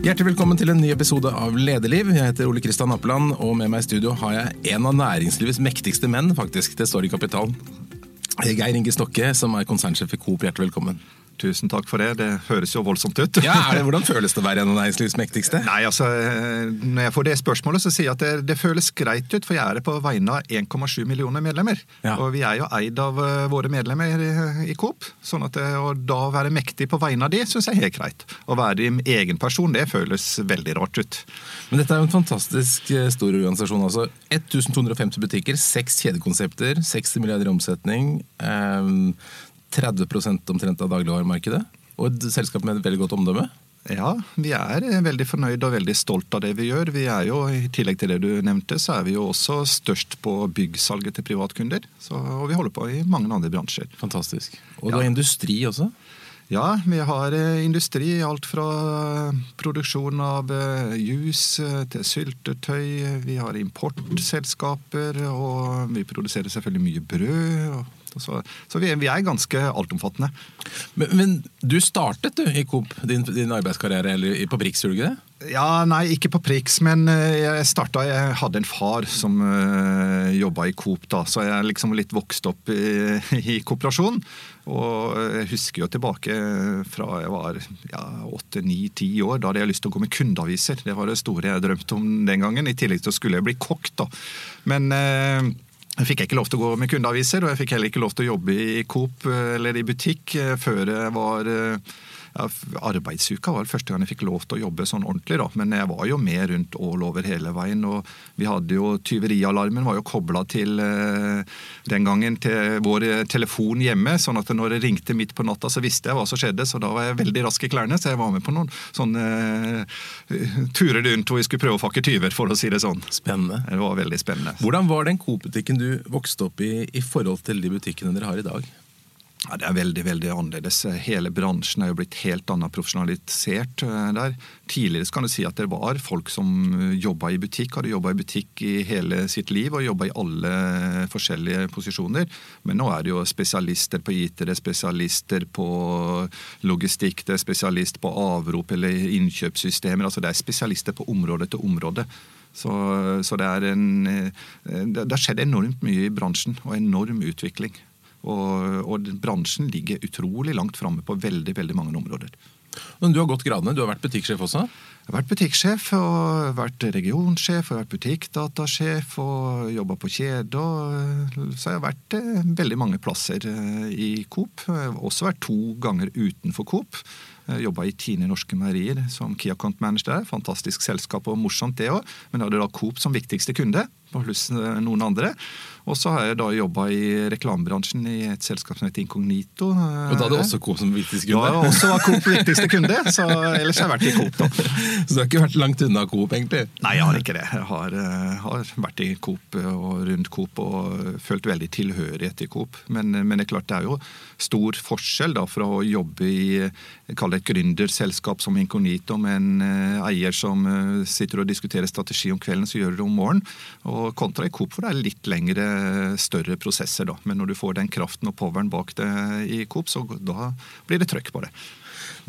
Hjertelig velkommen til en ny episode av Lederliv. Jeg heter Ole Kristian Appeland, og med meg i studio har jeg en av næringslivets mektigste menn, faktisk. Det står i kapitalen. Geir Inge Stokke, som er konsernsjef i Coop. Hjertelig velkommen. Tusen takk for det. Det høres jo voldsomt ut. Ja, det, Hvordan føles det å være en av næringslivets mektigste? Nei, altså, Når jeg får det spørsmålet, så sier jeg at det, det føles greit ut, for jeg er det på vegne av 1,7 millioner medlemmer. Ja. Og vi er jo eid av eh, våre medlemmer i, i Coop. sånn at det, å da være mektig på vegne av de, syns jeg er helt greit. Å være din egen person, det føles veldig rart ut. Men dette er jo en fantastisk eh, stor organisasjon. altså 1250 butikker, seks kjedekonsepter, 60 milliarder i omsetning. Eh, 30 omtrent av dagligvaremarkedet. Og et selskap med et veldig godt omdømme. Ja, vi er eh, veldig fornøyd og veldig stolt av det vi gjør. Vi er jo, I tillegg til det du nevnte, så er vi jo også størst på byggsalget til privatkunder. Så, og vi holder på i mange andre bransjer. Fantastisk. Og du har industri også? Ja, vi har eh, industri. Alt fra eh, produksjon av jus til syltetøy. Vi har importselskaper, og vi produserer selvfølgelig mye brød. Og så så vi, vi er ganske altomfattende. Men, men du startet du i Coop din, din arbeidskarriere eller på Brix, gjorde du ikke det? Ja, nei, ikke på Prix, men eh, jeg starta Jeg hadde en far som øh, jobba i Coop, da, så jeg er liksom litt vokst opp i, i kooperasjon. Og jeg husker jo tilbake fra jeg var ja, åtte, ni, ti år. Da hadde jeg lyst til å gå med kundeaviser. Det var det store jeg drømte om den gangen. I tillegg til å skulle jeg bli kokk, da. Men eh, jeg fikk ikke lov til å gå med kundeaviser, og jeg fikk heller ikke lov til å jobbe i Coop eh, eller i butikk eh, før jeg var eh, Arbeidsuka var det første gang jeg fikk lov til å jobbe sånn ordentlig, da. Men jeg var jo med rundt all over hele veien. Og vi hadde jo tyverialarmen var jo kobla til eh, den gangen til vår eh, telefon hjemme. Sånn at når det ringte midt på natta, så visste jeg hva som skjedde. Så da var jeg veldig rask i klærne. Så jeg var med på noen sånne eh, turer rundt hvor vi skulle prøve å fakke tyver, for å si det sånn. Spennende. Det var veldig spennende. Hvordan var den Coop-butikken du vokste opp i i forhold til de butikkene dere har i dag? Ja, Det er veldig veldig annerledes. Hele bransjen er jo blitt helt annet profesjonalisert eh, der. Tidligere kan du si at det var folk som jobba i butikk, hadde jobba i butikk i hele sitt liv og jobba i alle forskjellige posisjoner. Men nå er det jo spesialister på IT, det er spesialister på logistikk, det er spesialist på avrop eller innkjøpssystemer. altså Det er spesialister på område til område. Så, så det er en eh, det har skjedd enormt mye i bransjen, og enorm utvikling. Og, og bransjen ligger utrolig langt framme på veldig veldig mange områder. Men du har gått gradene. Du har vært butikksjef også? Jeg har vært butikksjef, og vært regionsjef, og vært butikkdatasjef og jobba på kjede. Så jeg har vært eh, veldig mange plasser eh, i Coop. Jeg har også vært to ganger utenfor Coop. Jobba i Tine Norske Meierier som Key Account Manager der. Fantastisk selskap og morsomt det òg. Men jeg hadde da Coop som viktigste kunde, pluss eh, noen andre. Og så har jeg da jobba i reklamebransjen i et selskap som heter Incognito. Og da hadde du også Coop som viktigste kunde? Ja, også var Coop viktigste kunde, så ellers har jeg vært i Coop, da. Så du har ikke vært langt unna Coop, egentlig? Nei, jeg har ikke det. Jeg har, eh, har vært i Coop og rundt Coop og følt veldig tilhørighet til Coop. Men, men det er klart det er jo stor forskjell da fra å jobbe i kall det et gründerselskap som Incognito med en eh, eier som eh, sitter og diskuterer strategi om kvelden, så gjør det om morgenen, og kontra i Coop for det er litt lengre, større prosesser. da. Men når du får den kraften og poweren bak det i Coop, så da blir det trøkk på det.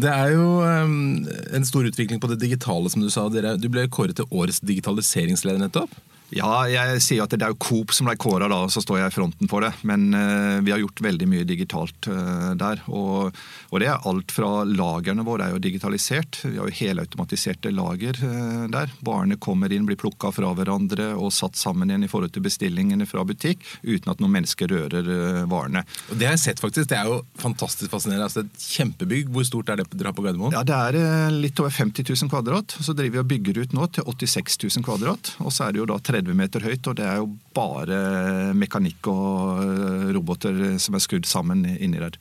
Det er jo um, en stor utvikling på det digitale, som du sa. Du ble kåret til årets digitaliseringsleder nettopp. Ja, jeg sier at det er jo Coop som ble kåra, og så står jeg i fronten for det. Men uh, vi har gjort veldig mye digitalt uh, der. Og, og det er alt fra lagrene våre er jo digitalisert. Vi har jo helautomatiserte lager uh, der. Varene kommer inn, blir plukka fra hverandre og satt sammen igjen i forhold til bestillingene fra butikk, uten at noen mennesker rører varene. Og Det har jeg sett, faktisk. Det er jo fantastisk fascinerende. Altså, et kjempebygg. Hvor stort er det dere har på Gardermoen? Ja, Det er litt over 50 000 kvadrat. Så driver vi og bygger ut nå til 86 000 kvadrat. Og så er det jo da 30 meter høyt, og det er jo bare mekanikk og eh, roboter som er skrudd sammen inni der.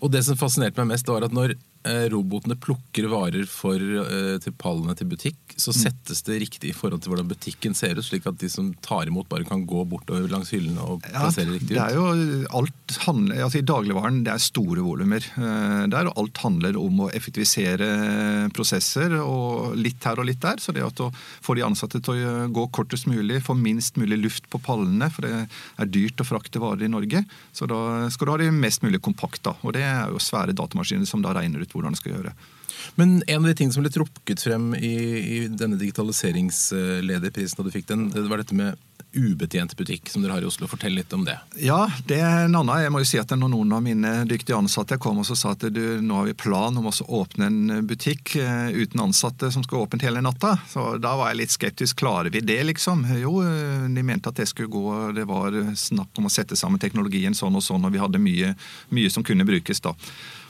Og det som fascinerte meg mest, var at når robotene plukker varer for, eh, til pallene til butikk, så settes det riktig i forhold til hvordan butikken ser ut, slik at de som tar imot, bare kan gå bortover langs hyllene og Ja, riktig ut? det er jo alt handler, altså I dagligvaren det er store volumer eh, der, alt handler om å effektivisere prosesser. og Litt her og litt der. Så det at å få de ansatte til å gå kortest mulig, få minst mulig luft på pallene, for det er dyrt å frakte varer i Norge, så da skal du ha de mest mulig kompakt. da, og Det er jo svære datamaskiner som da regner ut hvordan det skal gjøre. Men en av de tingene som ble trukket frem i, i denne digitaliseringslederprisen da du fikk den, det var dette med ubetjent butikk som dere har i Oslo. Fortell litt om det. Ja, det er en annen. Jeg må jo si at når noen av mine dyktige ansatte kom og sa at du, nå har vi plan om å åpne en butikk eh, uten ansatte som skal åpent hele natta, så da var jeg litt skeptisk. Klarer vi det, liksom? Jo, eh, de mente at det skulle gå. Det var snakk om å sette sammen teknologien sånn og sånn, og vi hadde mye, mye som kunne brukes da.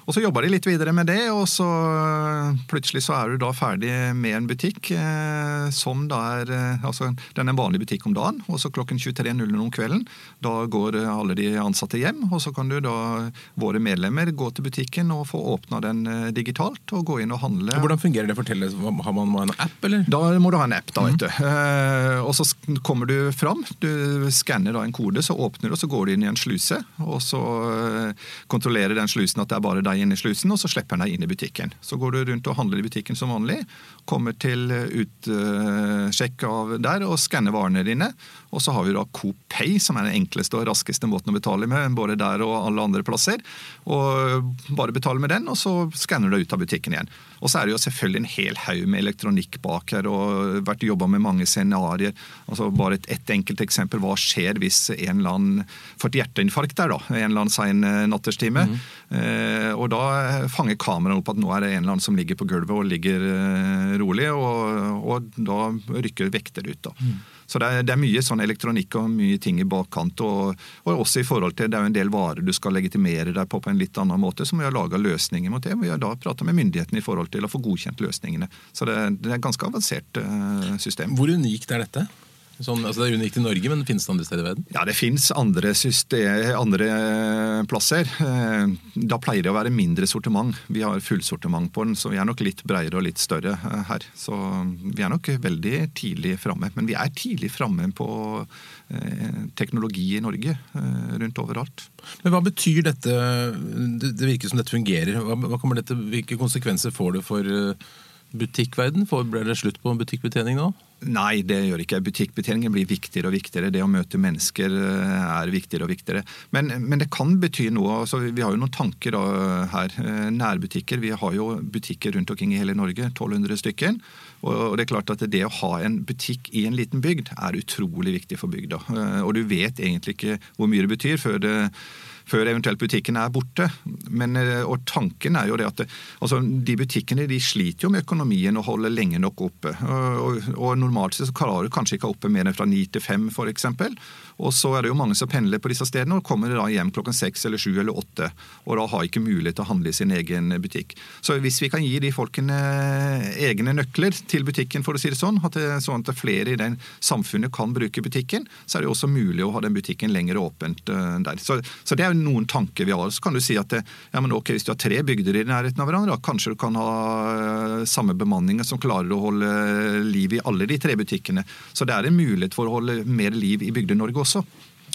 Og Så jobba de litt videre med det, og så plutselig så er du da ferdig med en butikk eh, som da er eh, altså Den er en vanlig butikk om dagen, og så klokken 23.00 om kvelden. Da går alle de ansatte hjem, og så kan du da, våre medlemmer, gå til butikken og få åpna den eh, digitalt og gå inn og handle. Hvordan fungerer det? Fortell, Har man en app, eller? Da må du ha en app, da, vet du. Mm. Eh, og så kommer du fram, du skanner da en kode, så åpner du, og så går du inn i en sluse, og så eh, kontrollerer den slusen at det er bare deg inn i slusen, og så slipper han deg inn i butikken. Så går du rundt og handler i butikken som vanlig, kommer til utsjekk av der og skanner varene dine. Og så har vi da Coop Pay, som er den enkleste og raskeste måten å betale med, både der og alle andre plasser. Og bare betale med den, og så skanner du deg ut av butikken igjen. Og så er det jo selvfølgelig en hel haug med elektronikk bak her, og vært jobba med mange scenarioer. Altså bare et, et, enkelt eksempel. Hva skjer hvis en eller annen får et hjerteinfarkt der, da? En eller annen sein eh, natterstime. Mm. Eh, og da fanger kameraet opp at nå er det en eller annen som ligger på gulvet og ligger eh, rolig, og, og da rykker vekter ut. da. Mm. Så det er, det er, mye sånn elektronikk og mye ting i bakkant. Og, og, også i forhold til det er jo en del varer du skal legitimere deg på på en litt annen måte, så må vi ha laga løsninger mot det. Vi har da prata med myndighetene i forhold til å få godkjent løsningene. Så det, det er et ganske avansert uh, system. Hvor unikt er dette? Sånn, altså det er unikt i Norge, men finnes det andre steder i verden? Ja, Det finnes andre, andre, eh, plasser. Eh, da pleier det å være mindre sortiment. Vi har fullsortiment på den, så vi er nok litt bredere og litt større eh, her. Så vi er nok veldig tidlig framme. Men vi er tidlig framme på teknologi i Norge, rundt overalt. Men hva betyr dette? Det virker som dette fungerer. Hva dette, hvilke konsekvenser får det for butikkverden? Blir det slutt på butikkbetjening nå? Nei, det gjør ikke. Butikkbetjeningen blir viktigere og viktigere. Det å møte mennesker eh, er viktigere og viktigere. Men, men det kan bety noe. Altså, vi har jo noen tanker da, her. Eh, nærbutikker. Vi har jo butikker rundt omkring i hele Norge. 1200 stykker. Og det er klart at det å ha en butikk i en liten bygd er utrolig viktig for bygda. Eh, og du vet egentlig ikke hvor mye det betyr før det før eventuelt butikken er borte. Men, eh, og tanken er jo det at det, altså, de butikkene de sliter jo med økonomien og holder lenge nok oppe. Og, og, og normalt så klarer du kanskje ikke oppe mer enn fra ni til fem f.eks. Og så er det jo mange som pendler på disse stedene og kommer da hjem klokken seks eller sju eller åtte. Og da har ikke mulighet til å handle i sin egen butikk. Så hvis vi kan gi de folkene egne nøkler til butikken, for å si det sånn, at det, sånn at flere i den samfunnet kan bruke butikken, så er det også mulig å ha den butikken lenger åpent uh, der. Så, så, det er jo noen tanker vi har. Så kan du si at det, ja, men ok, hvis du har tre bygder i nærheten av hverandre, kanskje du kan ha samme bemanninger som klarer å holde liv i alle de tre butikkene. Så det er en mulighet for å holde mer liv i Bygde-Norge også også.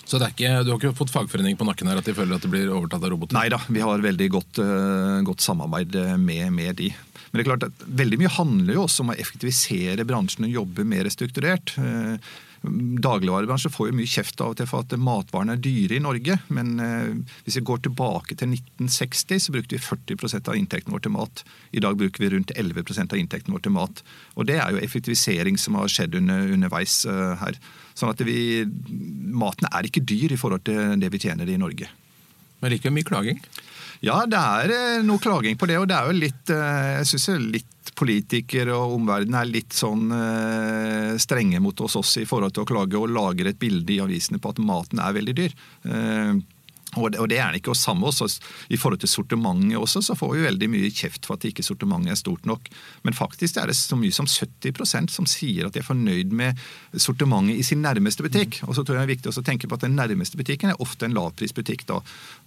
Så ikke, du har ikke fått fagforening på nakken her at de føler at det blir overtatt av roboter? Nei da, vi har veldig godt, uh, godt samarbeid eh, med, med, de. Men det er klart at veldig mye handler jo også om å effektivisere bransjen og jobbe mer strukturert. Uh, Dagligvarebransjen får jo mye kjeft av og til for at matvarene er dyre i Norge. Men eh, hvis vi går tilbake til 1960, så brukte vi 40 av inntekten vår til mat. I dag bruker vi rundt 11 av inntekten vår til mat. Og det er jo effektivisering som har skjedd under, underveis her. Sånn at vi, Maten er ikke dyr i forhold til det vi tjener i Norge. Men likevel mye klaging? Ja, det er eh, noe klaging på det. Og det er jo litt, eh, jeg synes litt politikere og omverdenen er litt sånn eh, strenge mot oss også i forhold til å klage og lager et bilde i avisene på at maten er veldig dyr. Og det, er den ikke. Og samme også i forhold til sortimentet også, så får vi veldig mye kjeft for at ikke sortimentet er stort nok. Men faktisk er det så mye som 70% som sier at de er fornøyd med sortimentet i sin nærmeste butikk. Og så tror jeg det er viktig å tenke på at den nærmeste butikken er ofte en lavprisbutikk. da.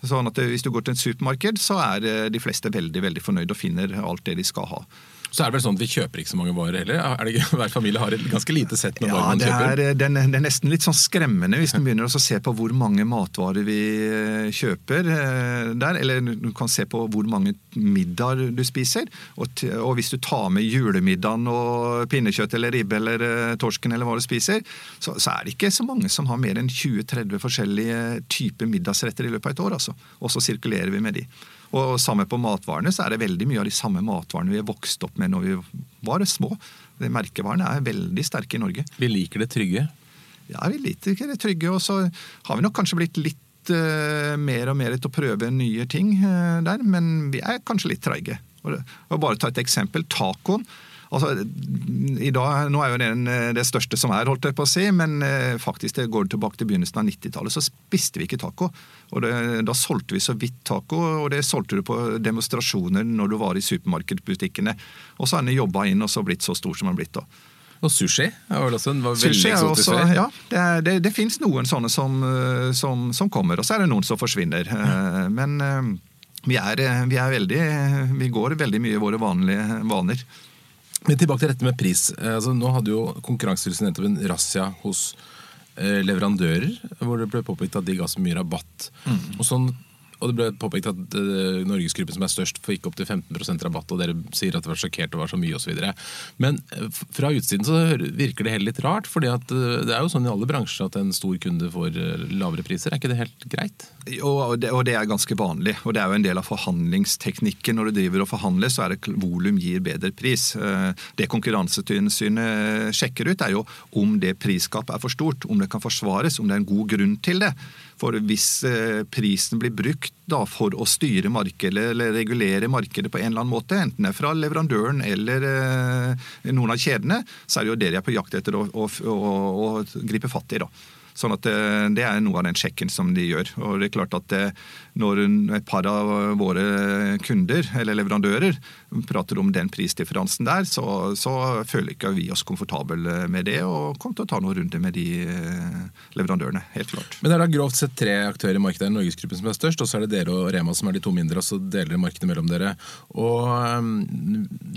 Sånn at Hvis du går til et supermarked, så er eh, de fleste veldig veldig fornøyd og finner alt det de skal ha. Så er det vel sånn at Vi kjøper ikke så mange varer heller? Er det ikke, Hver familie har et ganske lite sett med ja, varer man det kjøper? Er, det, er, det er nesten litt sånn skremmende hvis du begynner å se på hvor mange matvarer vi eh, kjøper eh, der. Eller du kan se på hvor mange middager du spiser. Og, og hvis du tar med julemiddagen og pinnekjøtt eller ribbe eller eh, torsken eller hva du spiser, så, så, er det ikke så mange som har mer enn 20-30 forskjellige typer middagsretter i løpet av et år. Altså. Og så sirkulerer vi med de. Og samme på matvarene, så er det veldig mye av de samme matvarene vi er vokst opp med når vi var små. De merkevarene er veldig sterke i Norge. Vi liker det trygge? Ja, vi liker det trygge. Og så har vi nok kanskje blitt litt uh, mer og mer til å prøve nye ting uh, der, men vi er kanskje litt treige. Og bare ta et eksempel. Tacoen. Altså, i dag, Nå er jo det det største som er, holdt jeg på å si, men eh, faktisk det går tilbake til begynnelsen av 90-tallet, så spiste vi ikke taco. Og det, Da solgte vi så vidt taco, og det solgte du på demonstrasjoner når du var i supermarkedbutikkene. Og så har den jobba inn og så blitt så stor som den har blitt. da. Og sushi er vel også en var veldig eksotisk også, Ja, det, det, det fins noen sånne som, eh, som, som, kommer, og så er det noen som forsvinner. Eh, men vi er, vi er, veldig Vi går veldig mye i våre vanlige vaner. Men tilbake til dette med pris. Eh, altså, nå hadde jo Konkurransetilsynet nettopp en razzia hos eh, leverandører, hvor det ble påpekt at de ga så mye rabatt. Mm. Og sånn og det ble påpekt at uh, Norgesgruppen som er størst, fikk opp til 15% rabatt, og dere sier at det var sjokkert og var så mye osv. Men uh, fra utsiden så virker det heller litt rart, for uh, det er jo sånn i alle bransjer at en stor kunde får lavere priser. Er ikke det helt greit? Og det, og det, er ganske vanlig. Og det er jo en del av forhandlingsteknikken. Når du driver og forhandler, så er det volum gir bedre pris. Det Konkurransetilsynet sjekker ut, er jo om det prisgapet er for stort, om det kan forsvares, om det er en god grunn til det. For hvis eh, prisen blir brukt da, for å styre markedet eller regulere markedet på en eller annen måte, enten det er fra leverandøren eller eh, noen av kjedene, så er det jo det de er på jakt etter å, å, å, å gripe fatt i. da. Sånn at eh, Det er noe av den sjekken som de gjør. Og det er klart at Når et par av våre kunder eller leverandører prater om den prisdifferansen der, så, så føler ikke vi oss komfortable med det, og kommer til å ta noen runder med de eh, leverandørene. helt klart. Men Det er da grovt sett tre aktører i markedet. Norgesgruppen som er størst, og så er det dere og Rema som er de to mindre, og så deler markedet mellom dere. Og um,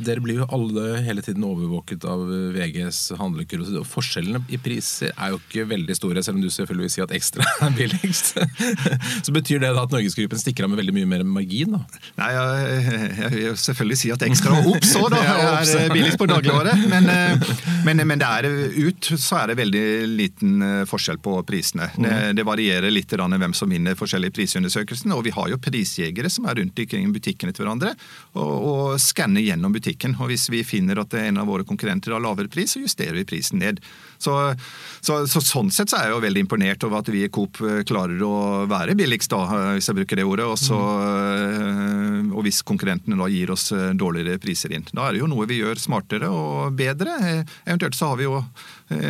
Dere blir jo alle hele tiden overvåket av VGs handlekurve. Forskjellene i priser er jo ikke veldig store. selv om du selvfølgelig vil si at ekstra er billigst. Så betyr det da at Norgesgruppen stikker av med veldig mye mer margin? da? Nei, jeg, jeg jeg selvfølgelig si at ekstra opp så da er billigst på dagligvare. Men, eh, men, men, det er ut så er det veldig liten eh, forskjell på prisene. Det, mm. det varierer litt hvem som vinner forskjellige prisundersøkelsene. Og vi har jo prisjegere som er rundt omkring butikkene til hverandre og, og skanner gjennom butikken. Og hvis vi finner at en av våre konkurrenter har lavere pris, så justerer vi prisen ned. Så, så, så sånn sett så er jeg jo veldig imponert over at vi i Coop eh, klarer å være billigst, da, eh, hvis jeg bruker det ordet. Også, mm. Og hvis konkurrentene da gir oss dårligere priser inn. Da er det jo noe vi gjør smartere og bedre. Eventuelt så har vi jo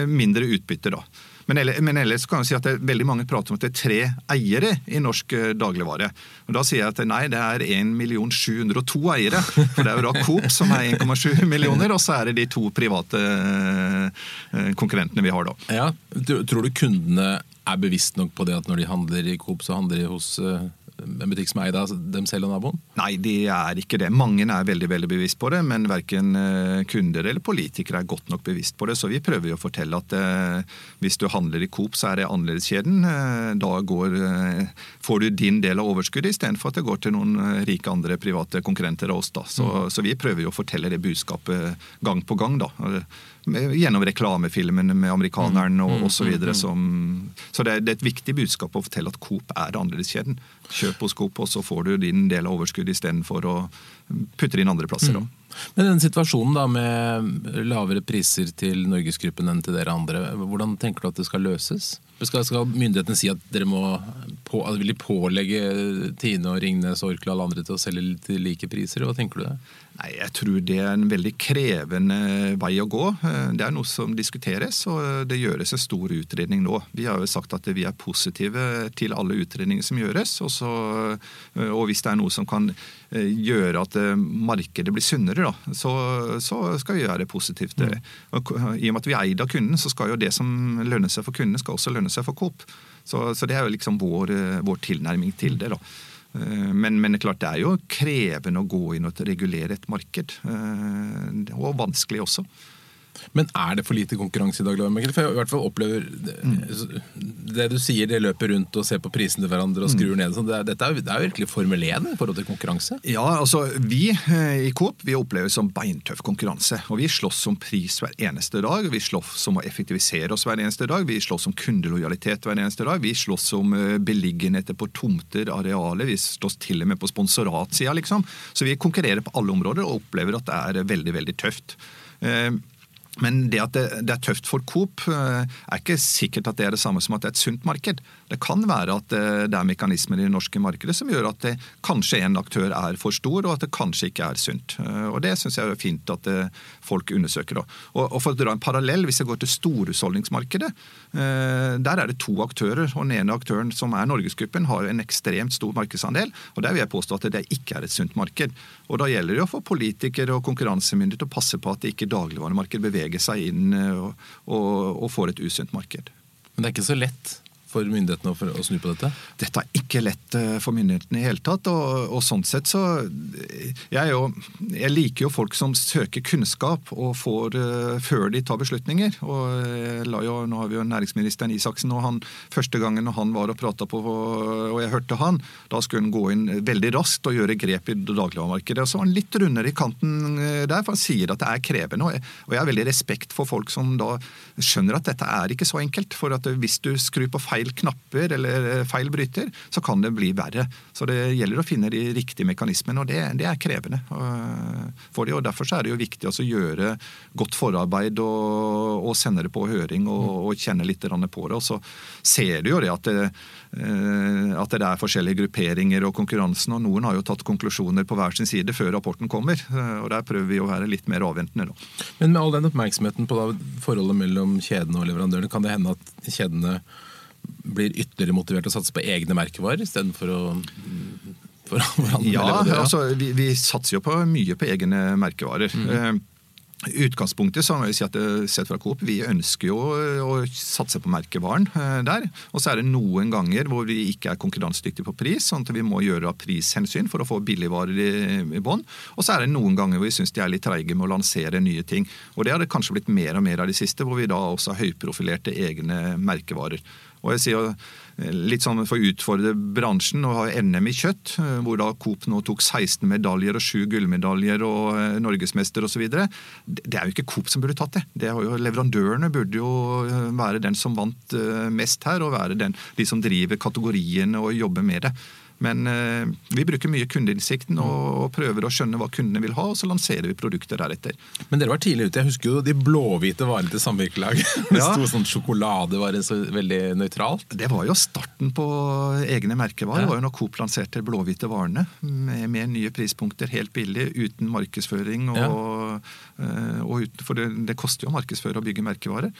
mindre utbytte, da. Men ellers kan jeg si at det er veldig mange prater om at det er tre eiere i norsk dagligvare. Og Da sier jeg at nei, det er 1 702 eiere. For det er jo da Coop som er 1,7 millioner, og så er det de to private konkurrentene vi har da. Ja, Tror du kundene er bevisst nok på det at når de handler i Coop, så handler de hos eh, en butikk som er eid av dem selv og naboen? Nei, de er ikke det. Mange er veldig veldig bevisst på det, men verken eh, kunder eller politikere er godt nok bevisst på det. Så vi prøver jo å fortelle at eh, hvis du handler i Coop, så er det annerledeskjeden. Eh, da går, eh, får du din del av overskuddet istedenfor at det går til noen eh, rike andre private konkurrenter av oss. Da. Så, mm. så vi prøver jo å fortelle det budskapet gang på gang. da gjennom reklamefilmene med amerikaneren og mm, osv. Mm, så, mm, så det er, det er, et viktig budskap å fortelle at Coop er annerledeskjeden. Kjøp hos Coop, og så får du din del av overskuddet istedenfor å putte det inn andre plasser. Mm. Men den situasjonen da med lavere priser til Norgesgruppen enn til dere andre, hvordan tenker du at det skal løses? Skal, skal myndighetene si at dere må på, vil de pålegge Tine og Ringnes Orkla og alle andre til å selge til like priser? Hva tenker du der? Nei, Jeg tror det er en veldig krevende vei å gå. Det er noe som diskuteres, og det gjøres en stor utredning nå. Vi har jo sagt at vi er positive til alle utredninger som gjøres. Og, så, og hvis det er noe som kan eh, gjøre at eh, markedet blir sunnere, da, så, så, skal vi være positive til det. Og I og med at vi er eid av kunden, så skal jo det som lønner seg for kundene, skal også lønne seg for Coop. Så, så det er jo liksom vår, vår tilnærming til det. da. Eh, men, men, det er klart det er jo krevende å gå inn og regulere et marked. Eh, og vanskelig også. Men er det for lite konkurranse i dagligvaremarkedet? For jeg i hvert fall opplever Det du sier, det løper rundt og ser på prisene til hverandre og skrur ned. Sånn, det, er, dette er, det er virkelig Formel 1 i forhold til konkurranse. Ja, altså Vi eh, i Coop vi opplever som beintøff konkurranse. og Vi slåss om pris hver eneste dag. Vi slåss om å effektivisere oss hver eneste dag. Vi slåss om kundelojalitet hver eneste dag. Vi slåss om eh, beliggenheter på tomter, arealer. Vi slåss til og med på sponsoratsida, liksom. Så vi konkurrerer på alle områder og opplever at det er veldig, veldig tøft. Men det at det, det er tøft for Coop, eh, er ikke sikkert at det er det samme som at det er et sunt marked. Det kan være at eh, det er mekanismer i det norske markedet som gjør at det, kanskje en aktør er for stor, og at det kanskje ikke er sunt. Eh, Og Det syns jeg er fint at folk undersøker. Og, og For å dra en parallell, hvis jeg går til storhusholdningsmarkedet, der er det to aktører. og Den ene aktøren, som er Norgesgruppen, har en ekstremt stor markedsandel. og Der vil jeg påstå at det ikke er et sunt marked. Og Da gjelder det jo for politikere og konkurransemyndigheter å passe på at ikke dagligvaremarkedet beveger seg inn eh, og, og, og får et usunt marked. Men det er ikke så lett for myndighetene for, å snu på dette? Dette er ikke lett eh, for myndighetene i hele tatt. Og, og sånn sett så jeg, jo, jeg liker jo folk som søker kunnskap og får uh, før de tar beslutninger. Og la jo, Nå har vi jo næringsministeren Isaksen, og han, første gangen han var og prata på, og jeg hørte han, da skulle han gå inn veldig raskt og gjøre grep i dagligvaremarkedet. Så var han litt rundere i kanten eh, der, for han sier at det er krevende. Og jeg, og jeg har veldig respekt for folk som da skjønner at dette er ikke så enkelt. For at hvis du skrur på feil knapper eller eh, feil bryter, så kan det bli verre. Så det gjelder å finne de riktige mekanismene, og det, det er krevende eh, for de, og Derfor så er det jo viktig å gjøre godt forarbeid og, og sende det på høring og, og kjenne litt på det. Og så ser du jo det at det, eh, at det er forskjellige grupperinger og konkurransen, og noen har jo tatt konklusjoner på hver sin side før rapporten kommer. og Der prøver vi å være litt mer avventende Da. Men med all den oppmerksomheten på da, forholdet mellom kjedene og leverandørene, kan det hende at kjedene blir ytterligere motivert til å satse på egne merkevarer istedenfor å for, for andre Ja, altså vi, vi satser jo på mye på egne merkevarer. Mm. Utgangspunktet så må jeg si at eh, sett fra Coop, vi ønsker jo eh, å satse på merkevaren der. Og så er det noen ganger hvor vi ikke er konkurransedyktige på pris, sånn at vi må gjøre av prishensyn for å få billigvarer i, i bånn. Og så er det noen ganger hvor vi syns de er litt treige med å lansere nye ting. Og det har det kanskje blitt mer og mer av de siste, hvor vi da også har høyprofilerte egne merkevarer. Og jeg sier eh, litt sånn for å utfordre bransjen og ha NM i kjøtt, eh, hvor da Coop nå tok 16 medaljer og 7 gullmedaljer og eh, norgesmester osv. Det er jo ikke Coop som burde tatt det. det jo, leverandørene burde jo være den som vant mest her, og være den, de som driver kategoriene og jobber med det. Men eh, vi bruker mye kundeinnsikten og, og prøver å skjønne hva kundene vil ha, og så lanserer vi produkter deretter. Men dere var tidlig ute. Jeg husker jo de blåhvite varene til samvirkelag. Det Ja. sto sånn sjokoladevare så veldig nøytralt. Det var jo starten på egne merkevarer. Ja. Det var jo når Coop lanserte blåhvite varene med, med nye prispunkter, helt billig, uten markedsføring. Og, ja. og uten, for det, det koster jo å markedsføre og bygge merkevarer.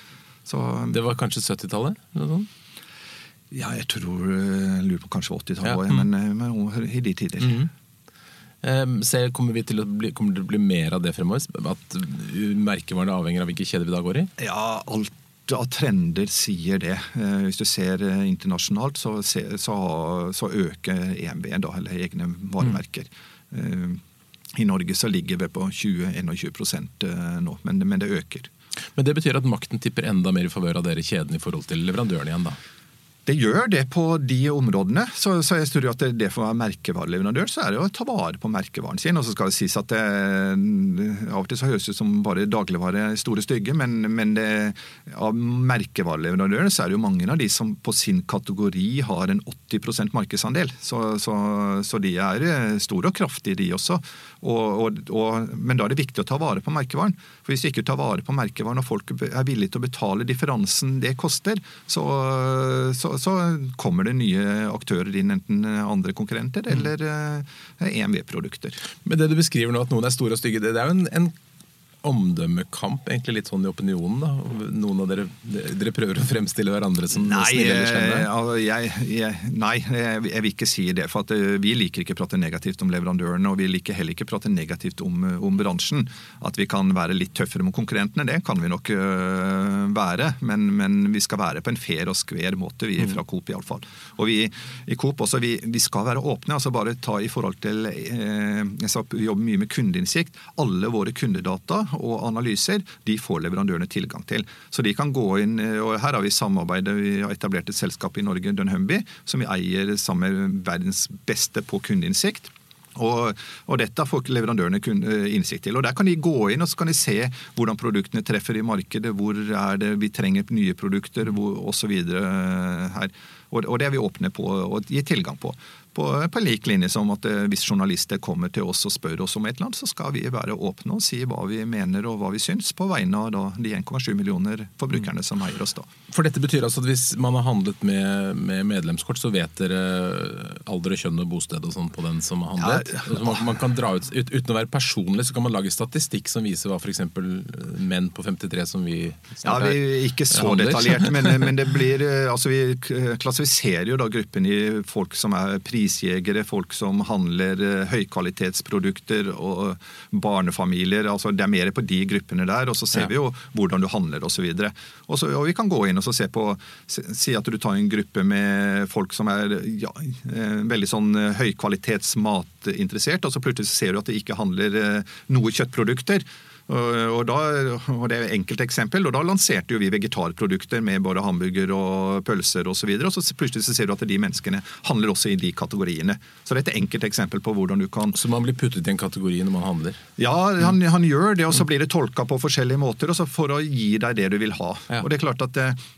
Så Det var kanskje 70-tallet? eller noe sånt? Ja, jeg tror jeg lurer på kanskje 80-tallet, Ja. men, eh, men i de tider. Mm. Eh, ser, kommer, vi til å bli, kommer det til å bli mer av det fremover? At uh, merkevarene avhenger av hvilke kjeder vi da går i? Ja, alt av trender sier det. Eh, Hvis du ser eh, internasjonalt, så, så, så øker EMV, da, eller egne varemerker. Mm. I Norge så ligger vi på 20-21 eh, nå, men, men det øker. Men det betyr at makten tipper enda mer i favør av dere kjeden i forhold til leverandørene igjen, da? Det gjør det på de områdene. Så, så jeg tror at det, det for å være merkevareleverandør, så er det å ta vare på merkevaren sin. Og så skal det sies at det, av og til så høres det ut som bare dagligvare store stygge, men, men det, av merkevareleverandørene så er det jo mange av de som på sin kategori har en 80% markedsandel. Så, så, så de er eh, store og kraftige, de også. Og, og, og, men da er det viktig å ta vare på merkevaren. For hvis du ikke tar vare på merkevaren og folk er villige til å betale differansen det koster, så, så, så kommer det nye aktører inn, enten andre konkurrenter eller eh, EMV-produkter. Men det du beskriver nå, at noen er store og stygge, det, det er jo en, en omdømmekamp, egentlig litt sånn i opinionen. da. Noen av dere, dere prøver å fremstille hverandre som snille eller slemme. eh, altså, jeg, jeg, nei, jeg, jeg vil ikke si det. For at eh, vi liker ikke å prate negativt om leverandørene, og vi liker heller ikke å prate negativt om, eh, om bransjen. At vi kan være litt tøffere mot konkurrentene, det kan vi nok være. Men, men vi skal være på en fair og skver måte, vi fra Coop iallfall. Og vi i Coop også, vi, vi skal være åpne. altså Bare ta i forhold til Jeg sa, vi jobber mye med kundeinnsikt. Alle våre kundedata og analyser, de får leverandørene tilgang til. Så de kan gå inn, og Her har vi samarbeidet, vi har etablert et selskap i Norge, Dunhumby, som vi eier sammen med verdens beste på kundeinnsikt. Og, og, Dette får leverandørene innsikt til. og Der kan de gå inn og så kan de se hvordan produktene treffer i markedet, hvor er det vi trenger nye produkter osv. her. Og, og Det er vi åpne på og gir tilgang på på, på lik linje som at eh, hvis journalister kommer til oss og spør oss om et eller annet, så skal vi være åpne og si hva vi mener og hva vi syns, på vegne av da, de 1,7 millioner forbrukerne som eier oss. da. For dette betyr altså at hvis man har handlet med, med medlemskort, så vet dere alder, kjønn og bosted og sånn på den som har handlet? Ja, ja. man, man, kan dra ut, ut, Uten å være personlig, så kan man lage statistikk som viser hva f.eks. menn på 53 som vi er Ja, vi, Ikke så detaljert, men, men, det blir eh, altså Vi klassifiserer jo da gruppen i folk som er prisgitt prisjegere, folk som handler eh, høykvalitetsprodukter og barnefamilier. altså Det er mer på de gruppene der. og Så ser ja. vi jo hvordan du handler osv. Og, så, og vi kan gå inn og se på Si at du tar en gruppe med folk som er ja, eh, veldig sånn eh, høykvalitetsmatinteressert, og så plutselig ser du at det ikke handler noe kjøttprodukter. Og, da, og Det er et enkelt eksempel, og da lanserte jo vi vegetarprodukter med både hamburger og pølser osv. Og, så videre, og så plutselig så ser du at de menneskene handler også i de kategoriene. Så det er et enkelt eksempel på hvordan du kan Så man blir puttet i en kategori når man handler? Ja, han, han gjør det, og så blir det tolka på forskjellige måter for å gi deg det du vil ha. Ja. Og det er klart at eh,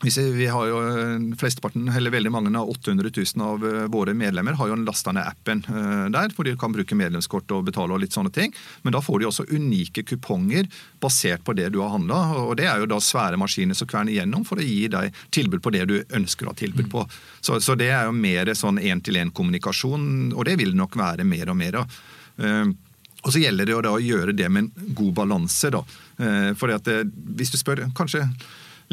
vi har jo eh, flesteparten, eller Veldig mange av 800 000 av eh, våre medlemmer har jo lasta ned appen eh, der, hvor de kan bruke medlemskort og betale og litt sånne ting. Men da får de også unike kuponger basert på det du har handla. Og det er jo da svære maskiner som kverner igjennom for å gi deg tilbud på det du ønsker å ha tilbud på. Så, så det er jo mer sånn én-til-én-kommunikasjon, og det vil det nok være mer og mer av. Og så gjelder det å gjøre det med en god balanse. da. For Hvis du spør kanskje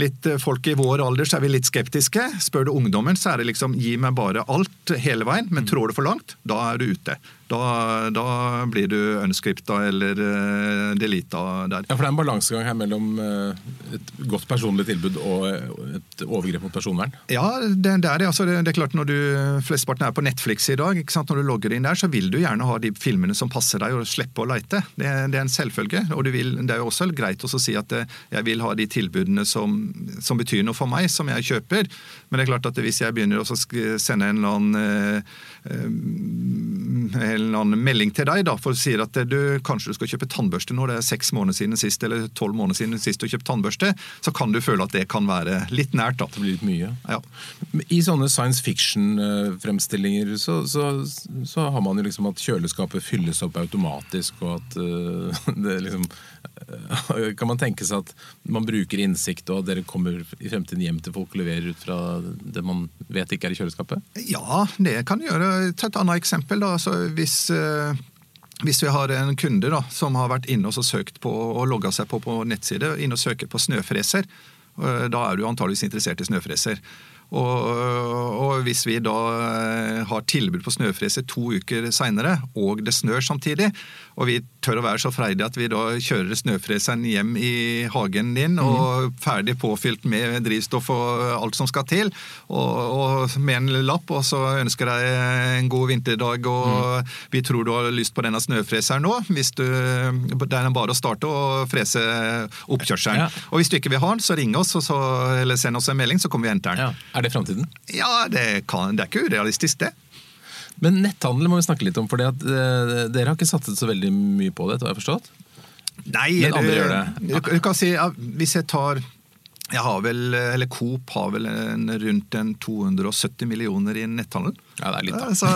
litt eh, folk i vår alder så er vi litt skeptiske. Spør du ungdommen, så er det liksom gi meg bare alt hele veien, men trår du for langt, da er du ute. Da, da, blir du unscripta eller delita der. Ja, For det er en balansegang her mellom uh, et godt personlig tilbud og et overgrep mot personvern? Ja, det, det er det. Altså, det, det, er klart Når du flesteparten er på Netflix i dag, når du logger inn der, så vil du gjerne ha de filmene som passer deg, og slippe å leite. Det, det er en selvfølge. Og vil, det er jo også greit å si at jeg vil ha de tilbudene som, som, betyr noe for meg, som jeg kjøper. Men det er klart at hvis jeg begynner å sende en eller annen en eller annen melding til deg da, for å si at du, kanskje du skal kjøpe tannbørste når det er seks måneder siden sist, eller tolv måneder siden sist du kjøpte tannbørste, så kan du føle at det kan være litt nært. da. Det blir litt mye. Ja. I sånne science fiction-fremstillinger så, så, så, har man jo liksom at kjøleskapet fylles opp automatisk, og at uh, det liksom Kan man tenke seg at man bruker innsikt, og at dere kommer i fremtiden hjem til folk og leverer ut fra det man vet ikke er i kjøleskapet? Ja, det kan gjøre ta et annet eksempel. Da. Altså, hvis, eh, hvis, vi har en kunde da, som har vært inne og søkt på og logga seg på på nettside, inne og søker på snøfreser, eh, da er du antageligvis interessert i snøfreser. Og, og, hvis vi da eh, har tilbud på snøfreser to uker seinere, og det snør samtidig, og vi tør å være så freidige at vi da kjører snøfreseren hjem i hagen din, mm. og ferdig påfylt med drivstoff og alt som skal til, og, og med en lapp, og så ønsker deg en god vinterdag, og mm. vi tror du har lyst på denne snøfreseren nå, hvis du, det er bare å starte og frese oppkjørselen. Ja. Og hvis du ikke vil ha den, så ring oss så, eller send oss en melding, så kommer vi og henter den. Ja. Er det framtiden? Ja, det, kan, det er ikke urealistisk, det. Men netthandel må vi snakke litt om, for uh, dere har ikke satset så veldig mye på det? har jeg forstått? Nei, Men andre gjør det. Du kan si, ja, Hvis jeg tar jeg har vel, eller Coop har vel en, rundt en 270 millioner i netthandel. Ja, det er litt, da. Så,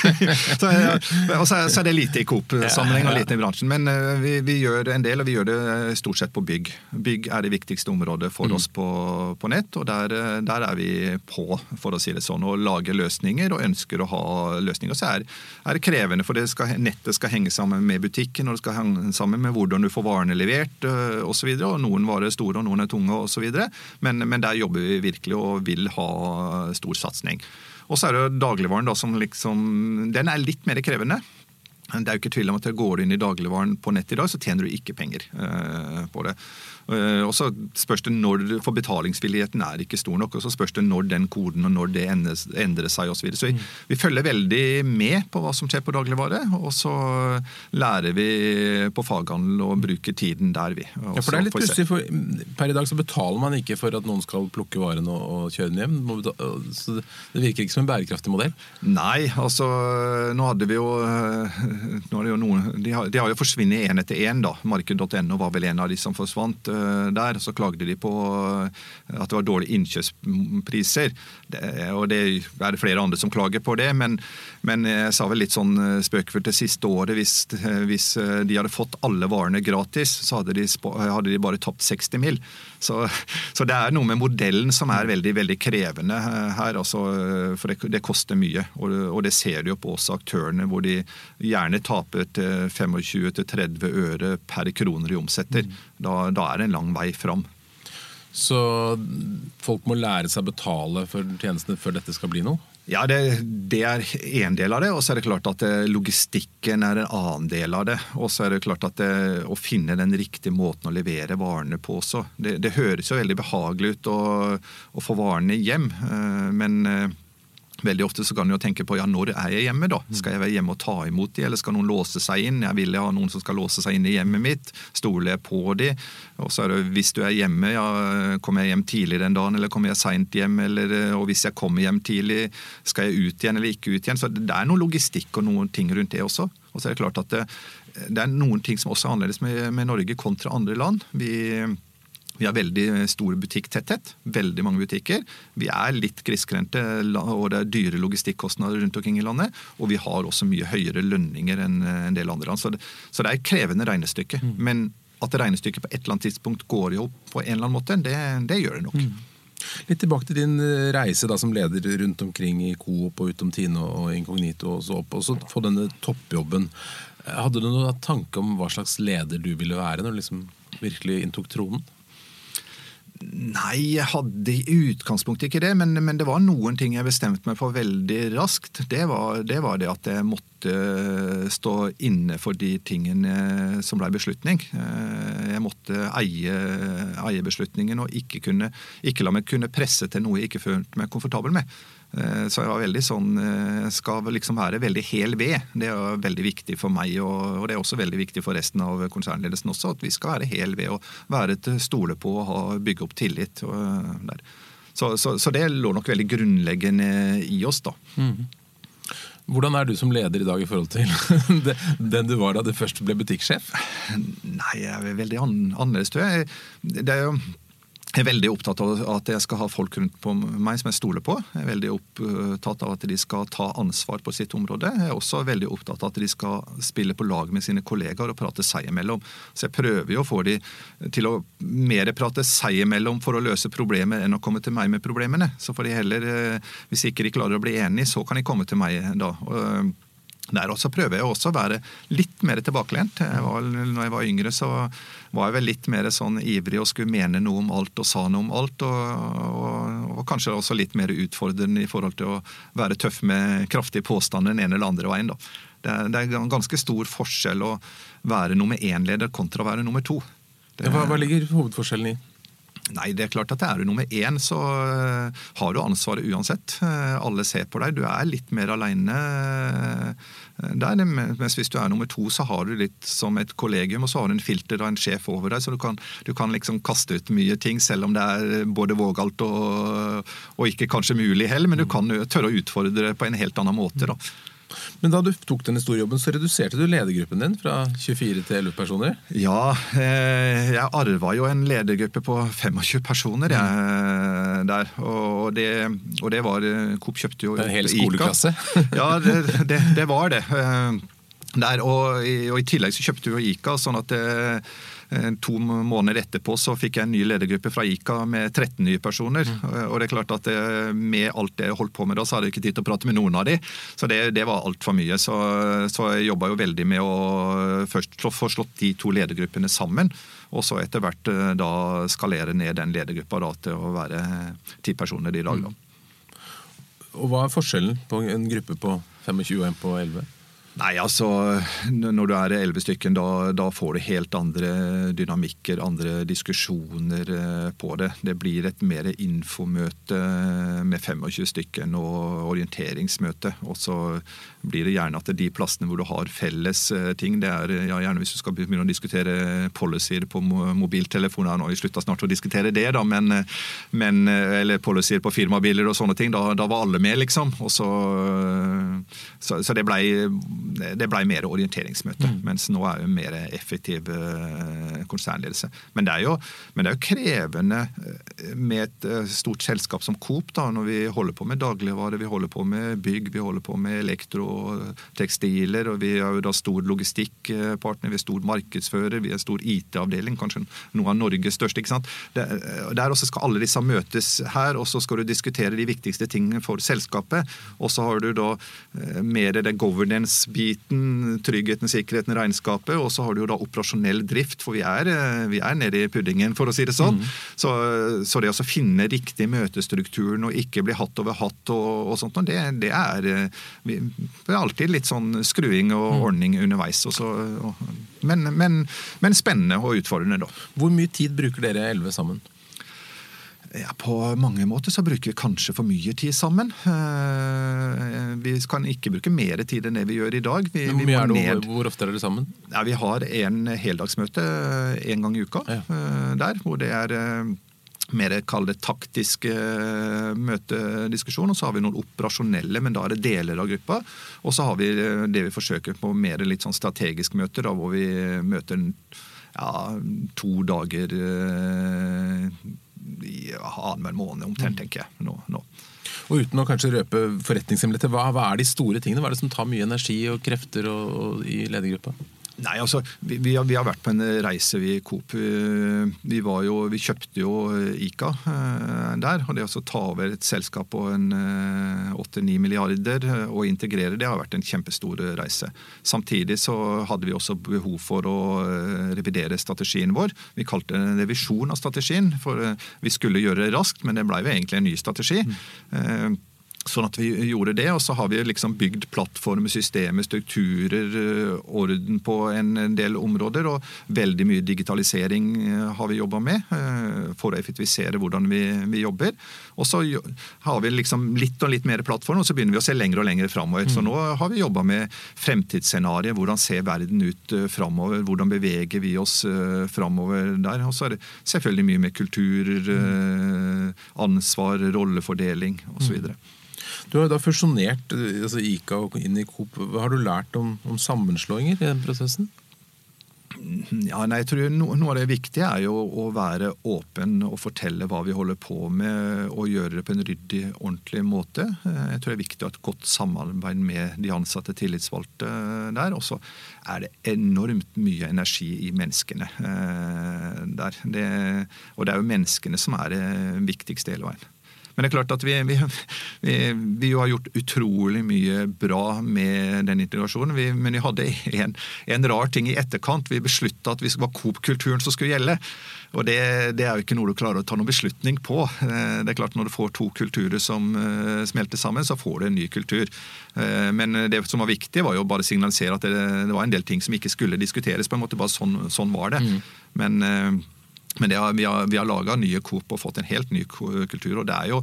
så, ja, og så, så, er det lite i Coop-sammenheng og lite i bransjen. Men uh, vi, vi, gjør en del, og vi gjør det eh, stort sett på bygg. Bygg er det viktigste området for mm. oss på, på, nett, og der, eh, der, er vi på, for å si det sånn, og lager løsninger og ønsker å ha løsninger. Så er, er det krevende, for det skal, nettet skal henge sammen med butikken, og det skal henge sammen med hvordan du får varene levert og osv. Noen varer er store, og noen er tunge osv. Men, men der jobber vi virkelig og vil ha stor satsing. Og så er det dagligvaren da, som liksom Den er litt mer krevende. Det er jo ikke tvil om at Går du inn i dagligvaren på nett i dag, så tjener du ikke penger eh, på det. Eh, og så spørs det når, For betalingsvilligheten er ikke stor nok. og Så spørs det når den koden og når det endrer, endrer seg osv. Så, videre. så vi, mm. vi, følger veldig med på hva som skjer på dagligvare. Og så lærer vi på faghandel å bruke tiden der, vi. ja, for det er litt pussig, for Per i dag så betaler man ikke for at noen skal plukke varen og, og kjøre den hjem. Så det virker ikke som en bærekraftig modell? Nei, altså nå hadde vi jo, nå jo noen, de, har, de har jo forsvunnet én etter én. Marked.no var vel en av de som forsvant. uh, der. Så klagde de på eh, at det var dårlige innkjøpspriser. Det, og det er det flere andre som klager på det, men, men jeg sa vel litt sånn eh, spøkefullt det siste året hvis, hvis, de hadde fått alle varene gratis, så hadde de, hadde de bare tapt 60 mil. Så, så, det er noe med modellen som er veldig veldig krevende her. Altså, for det, det, koster mye. Og, og, det ser du jo på også aktørene, hvor de gjerne taper 25-30 øre per kroner i omsetter. Da, da er det en lang vei fram. Så folk må lære seg å betale for tjenestene før dette skal bli noe? Ja, det, det er én del av det. Og så er det klart at eh, logistikken er en annen del av det. Og så er det klart at det, eh, å finne den riktige måten å levere varene på også. Det, det høres jo veldig behagelig ut å, å få varene hjem, eh, men Veldig ofte så kan en tenke på ja, når er jeg hjemme, da? Skal jeg være hjemme og ta imot de, eller skal noen låse seg inn? Jeg vil ha noen som skal låse seg inn i hjemmet mitt. Stoler jeg på de? Og så er det hvis du er hjemme, ja, kommer jeg hjem tidlig den dagen, eller kommer jeg seint hjem? Eller, og hvis jeg kommer hjem tidlig, skal jeg ut igjen eller ikke ut igjen? Så det er noe logistikk og noen ting rundt det også. Og så er det klart at det, det er noen ting som også er annerledes med, med Norge kontra andre land. Vi vi har veldig stor butikktetthet, veldig mange butikker. Vi er litt grisgrendte, og det er dyre logistikkostnader rundt omkring i landet. Og vi har også mye høyere lønninger enn en del andre land. Så det, så det er et krevende regnestykke. Mm. Men at regnestykket på et eller annet tidspunkt går i opp på en eller annen måte, det, det gjør det nok. Mm. Litt tilbake til din eh, reise da, som leder rundt omkring i Coop og utom Tine og Inkognito og så opp, og så få denne toppjobben. Hadde du noen tanke om hva slags leder du ville være når du liksom virkelig inntok tronen? Nei, jeg hadde i utgangspunktet ikke det, men, men, det var noen ting jeg bestemte meg for veldig raskt. Det var, det var, det at jeg måtte stå inne for de tingene som ble beslutning. Jeg måtte eie, eie beslutningen og ikke, kunne, ikke la meg kunne presse til noe jeg ikke følte meg komfortabel med. Eh, så jeg var veldig sånn eh, Skal liksom være veldig hel ved. Det er veldig viktig for meg, og det er også veldig viktig for resten av konsernledelsen også. At vi skal være hel ved og være til stole på og bygge opp tillit. Eh, så, så, så, det lå nok veldig grunnleggende i oss, da. Mm. Hvordan er du som leder i dag i forhold til den du var da du først ble butikksjef? Nei, jeg er veldig annerledes, tror jeg. Det er jo jeg er veldig opptatt av at jeg skal ha folk rundt på meg som jeg stoler på. Jeg er veldig opptatt av at de skal ta ansvar på sitt område. Jeg er også veldig opptatt av at de skal spille på lag med sine kollegaer og prate seg imellom. Så jeg prøver jo å få de til å mer prate seg imellom for å løse problemer enn å komme til meg med problemene. Så får de heller, eh, hvis ikke de klarer å bli enige, så kan de komme til meg da. Der også prøver jeg også å være litt mer tilbakelent. Jeg var, når jeg var yngre, så var jeg vel litt mer sånn ivrig og skulle mene noe om alt og sa noe om alt. Og, og, og kanskje også litt mer utfordrende i forhold til å være tøff med kraftige påstander den ene eller andre veien. Da. Det, er, det er en ganske stor forskjell å være nummer én-leder kontra å være nummer to. Det, hva, hva ligger hovedforskjellen i? Nei, det er klart at er du nummer én, så uh, har du ansvaret uansett. Uh, alle ser på deg. Du er litt mer aleine uh, der. Mens hvis du er nummer to, så har du litt som et kollegium, og så har du en filter og en sjef over deg, så du kan, du kan liksom kaste ut mye ting, selv om det er både vågalt og, og ikke kanskje mulig heller. Men du kan tørre å utfordre det på en helt annen måte. da. Men da du tok denne store jobben, så reduserte du ledergruppen din fra 24 til 11 personer? Ja, eh, jeg arva jo en ledergruppe på 25 personer jeg, mm. der. Og det, og det var eh, Coop kjøpte jo En hel skoleklasse? ja, det, det, det, var det. Eh, der, og, og, i tillegg så kjøpte jo Ica, sånn at det, Eh, to måneder etterpå så fikk jeg en ny ledergruppe fra ICA med 13 nye personer. Mm. Og det er klart at eh, Med alt det jeg holdt på med da, så hadde jeg ikke tid til å prate med noen av de. Så det, det var altfor mye. Så, så jeg jobba jo veldig med å først få slått de to ledergruppene sammen. Og så etter hvert eh, da skalere ned den ledergruppa da, til å være ti personer i dag. Da. Mm. Og Hva er forskjellen på en gruppe på 25 og en på 11? Nei, altså Når du er elleve stykken, da, da, får du helt andre dynamikker, andre diskusjoner eh, på det. Det blir et mer infomøte med 25 stykken og orienteringsmøte. Og så blir det gjerne at det er de plassene hvor du har felles eh, ting, det er ja, gjerne hvis du skal begynne å diskutere policyer på mobiltelefoner, nå har vi slutta snart å diskutere det, da, men, men, eller policyer på firmabiler og sånne ting, da, da var alle med, liksom. Og så, så, så det blei det ble mer orienteringsmøte. Mm. Mens nå er det mer effektiv eh, konsernledelse. Men det, jo, men det, er jo, krevende eh, med et eh, stort selskap som Coop, da, når vi holder på med dagligvare, vi holder på med bygg, vi holder på med elektrotekstiler, og vi er jo da stor logistikkpartner, vi er stor markedsfører, vi er stor IT-avdeling, kanskje noe av Norges største. ikke sant? Der også skal alle disse møtes her, og så skal du diskutere de viktigste tingene for selskapet. Og så har du da mer det governance biten, tryggheten, sikkerheten, regnskapet. Og så har du jo da operasjonell drift, for vi er, eh, vi er nede i puddingen, for å si det sånn. Mm. Så, så, det å finne riktig møtestrukturen og ikke bli hatt over hatt og, og sånt, det, det er, eh, vi, det er alltid litt sånn skruing og mm. ordning underveis. Også, og, men, men, men spennende og utfordrende, da. Hvor mye tid bruker dere elleve sammen? Ja, På mange måter så bruker vi kanskje for mye tid sammen. Eh, vi kan ikke bruke mer tid enn det vi gjør i dag. Vi, hvor, vi det, hvor, ofte er dere sammen? Ja, vi har en heldagsmøte en gang i uka ja. Eh, der. Hvor det er eh, mer kall det taktisk møtediskusjon. Og så har vi noen operasjonelle, men da er det deler av gruppa. Og så har vi det vi forsøker på mer litt sånn strategisk møter, da, hvor vi møter ja, to dager i annenhver måned omtrent, mm. tenker jeg. nå, nå. Og Uten å kanskje røpe forretningshemmeligheter, hva, hva, er de store tingene? Hva er det som tar mye energi og krefter og, og i ledergruppa? Nei, altså, vi, vi, har, vi, har, vært på en reise, vi Coop. Vi, jo, vi, kjøpte jo Ica eh, der. og Det å ta over et selskap på en eh, 8-9 milliarder eh, og integrere det har vært en kjempestor reise. Samtidig så hadde vi også behov for å eh, revidere strategien vår. Vi kalte det en revisjon av strategien, for eh, vi skulle gjøre det raskt, men det ble jo egentlig en ny strategi. Mm. Sånn at vi gjorde det, og så har vi liksom bygd plattformer, systemer, strukturer, eh, orden på en del områder. Og veldig mye digitalisering eh, har vi jobba med eh, for å effektivisere hvordan vi, vi, jobber. Og så har vi liksom litt og litt mer plattform, og så begynner vi å se lenger og lenger framover. Mm. Så nå har vi jobba med fremtidsscenarioet. Hvordan ser verden ut framover? Hvordan beveger vi oss framover der? Og så er det selvfølgelig mye med kulturer, ansvar, rollefordeling osv. Du har da fusjonert eh, altså ICA inn i Coop. Hva har du lært om, om sammenslåinger i den prosessen? Ja, nei, jeg tror Noe av det viktige er jo å være åpen og fortelle hva vi holder på med, og gjøre det på en ryddig, ordentlig måte. Eh, jeg tror det er viktig å ha et godt samarbeid med de ansatte tillitsvalgte der. Og så er det enormt mye energi i menneskene eh, der. Det, og det er jo menneskene som er det viktigste hele veien. Men det er klart at vi, vi, vi, vi har gjort utrolig mye bra med den integrasjonen. men vi hadde en, en, rar ting i etterkant. Vi beslutta at det var Coop-kulturen som skulle gjelde. Og det, det, er jo ikke noe du klarer å ta noen beslutning på. Eh, det er klart Når du får to kulturer som eh, smelter sammen, så får du en ny kultur. Eh, men det som var viktig, var jo bare å signalisere at det, det var en del ting som ikke skulle diskuteres. på en måte, bare Sånn, sånn var det. Mm. Men men har, vi har, vi har laga nye Coop og fått en helt ny kultur. og det er jo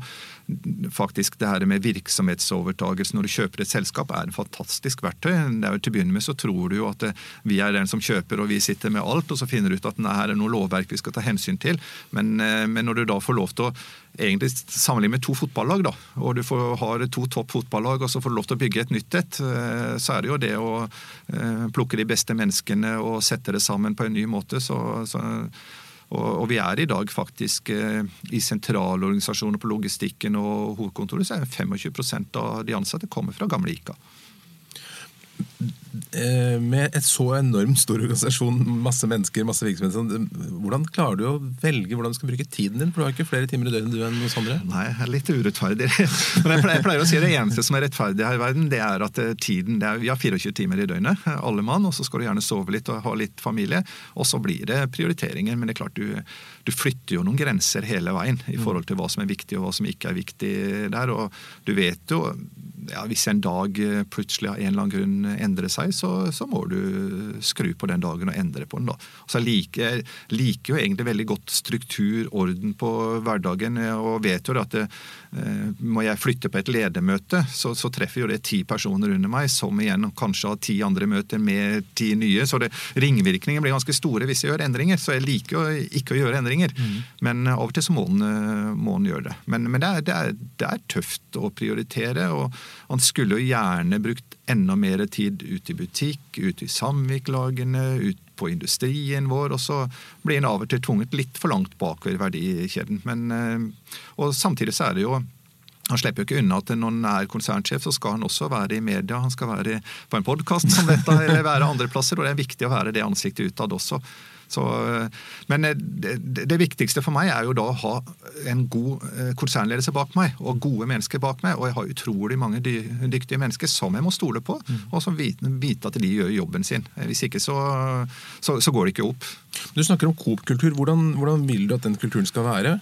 faktisk det her med virksomhetsovertagelse når du kjøper et selskap, er en fantastisk verktøy. Det er jo Til å begynne med så tror du jo at eh, vi er den som kjøper og vi sitter med alt, og så finner du ut at det her er noe lovverk vi skal ta hensyn til. Men, eh, men når du da får lov til å egentlig sammenligne med to fotballag, da, og du får, har to topp fotballag og så får du lov til å bygge et nytt et, eh, så er det jo det å plukke de beste menneskene og sette det sammen på en ny måte. så, så og, vi er i dag faktisk eh, i sentralorganisasjoner på logistikken og hovedkontoret, så er 25% av de ansatte kommer fra gamle ICA. Eh, med et så enormt stor organisasjon, masse mennesker, masse virksomheter, sånn, hvordan klarer du å velge hvordan du skal bruke tiden din? For du har ikke flere timer i døgnet du enn hos andre? Nei, jeg er litt urettferdig. Men jeg pleier, jeg pleier, å si det eneste som er rettferdig her i verden, det er at eh, tiden er, Vi har 24 timer i døgnet, alle mann, og så skal du gjerne sove litt og ha litt familie. Og så blir det prioriteringer. Men det er klart du, du flytter jo noen grenser hele veien i forhold til hva som er viktig og hva som ikke er viktig der. Og du vet jo ja, hvis en dag plutselig av en eller annen grunn endrer seg seg, så, så, må du skru på den dagen og endre på den. da. Så jeg liker, liker jo egentlig veldig godt struktur, orden på hverdagen, og vet jo at det, eh, må jeg flytte på et ledermøte, så, så, treffer jo det ti personer under meg, som igjen kanskje har ti andre møter med ti nye. Så det, ringvirkningene blir ganske store hvis jeg gjør endringer. Så jeg liker jo ikke å gjøre endringer. Mm. Men av og til så må en, må en gjøre det. Men, men det, er, det, er, det, er, tøft å prioritere, og han skulle jo gjerne brukt enda mer tid i butikk, ute i samvirkelagene, ut på industrien vår. Og så blir en av og til tvunget litt for langt bakover verdikjeden. Men, eh, og samtidig så er det jo han slipper jo ikke unna at når han er konsernsjef, så skal han også være i media. Han skal være på en podkast som dette, eller være andre plasser. Og det er viktig å være det ansiktet utad også. Så, men eh, det, det, viktigste for meg er jo da å ha en god eh, konsernledelse bak meg, og gode mennesker bak meg. Og jeg har utrolig mange dyktige mennesker som jeg må stole på, mm. og som vite, vite at de gjør jobben sin. Hvis ikke så, så, så går det ikke opp. Du snakker om Coop-kultur. Hvordan, hvordan vil du at den kulturen skal være?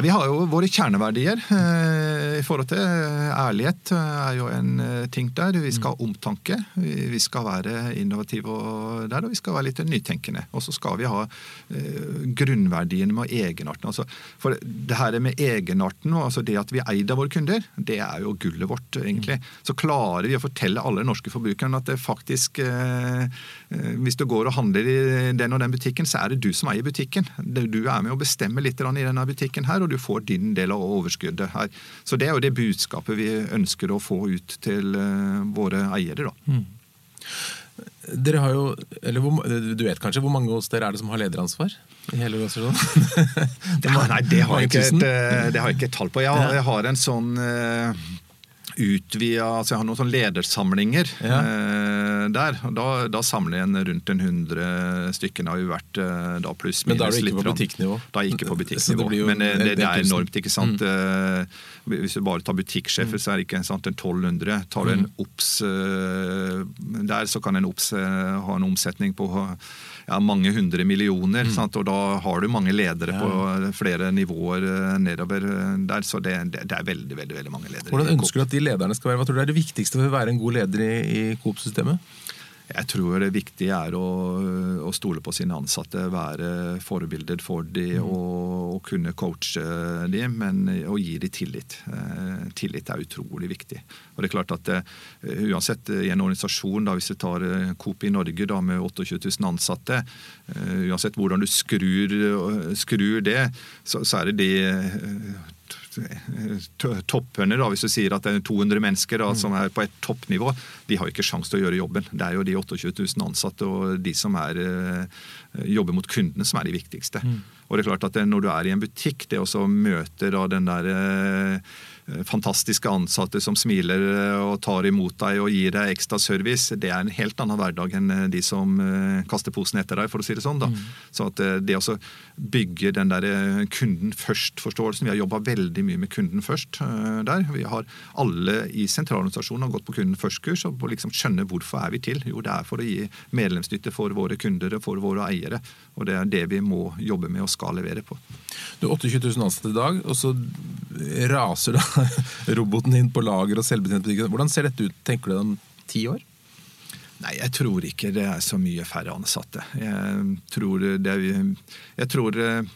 Vi har jo våre kjerneverdier eh, i forhold til eh, ærlighet eh, er jo en ting der. Vi skal ha omtanke. Vi skal være innovative der, og vi skal være litt nytenkende. Og så skal vi ha grunnverdiene med egenarten. Altså, for det her med egenarten, altså det at vi er eid av våre kunder, det er jo gullet vårt, egentlig. Så klarer vi å fortelle alle norske forbrukerne at det faktisk Hvis du går og handler i den og den butikken, så er det du som eier butikken. Du er med å bestemme litt i denne butikken her og du får din del av overskuddet her. Så Det er jo det budskapet vi ønsker å få ut til uh, våre eiere. da. Mm. Dere har jo, eller Du vet kanskje hvor mange hos dere er det som har lederansvar? i hele organisasjonen? det nei, det har, jeg ikke, eh, har ikke et tall på. Jeg, jeg har en sånn utvida altså Jeg har noen sånne ledersamlinger ja. eh, der. Da, da, samler jeg en rundt en hundre stykker. har jo vært eh, da pluss Men da er du ikke på butikknivå? Da er jeg ikke på butikknivå. Det Men det, det, det, er enormt, ikke sant. Mm. Eh, hvis du bare tar butikksjefer, mm. så er det ikke sant, en 1200. Tar du en mm. OBS der, så kan en OBS ha en omsetning på ja, mange hundre millioner. Mm. og Da har du mange ledere ja. på flere nivåer eh, nedover eh, der. Så det, det, det, er veldig veldig, veldig mange ledere. Hvordan ønsker du at de lederne skal være? Hva tror du er det viktigste for å være en god leder i, i Coop-systemet? Jeg tror det viktige er å, å, stole på sine ansatte, være forbilder for dem mm. og, og, kunne coache dem, men å gi dem tillit. Eh, tillit er utrolig viktig. Og det er klart at eh, Uansett i en organisasjon, da, hvis du tar eh, Coop i Norge da, med 28 000 ansatte, eh, uansett hvordan du skrur, skrur det, så, så er det det toppene, da, hvis du sier at det er 200 mennesker da, mm. som er på et toppnivå, de har jo ikke sjanse til å gjøre jobben. Det er jo de 28 000 ansatte og de som er, eh, jobber mot kundene, som er de viktigste. Mm. Og det er klart at Når du er i en butikk, det også møte den der eh, Eh, fantastiske ansatte som smiler eh, og tar imot deg og gir deg ekstra service, det er en helt annen hverdag enn eh, de som kaster posen etter deg, for å si det sånn. da. Mm. Så at det å bygge den der kunden først-forståelsen Vi har jobba veldig mye med kunden først der. Vi har alle i sentralorganisasjonen har gått på kunden først-kurs og liksom skjønne hvorfor er vi til. Jo, det er for å gi medlemsnytte for våre kunder og for våre eiere. Og det er det vi må jobbe med og skal levere på. Du har 28 000 ansatte i dag, og så raser da roboten inn på lager og selvbetjent. Hvordan ser dette ut, tenker du, om ti år? Nei, jeg tror ikke det er så mye færre ansatte. Jeg tror det, jeg tror, eh,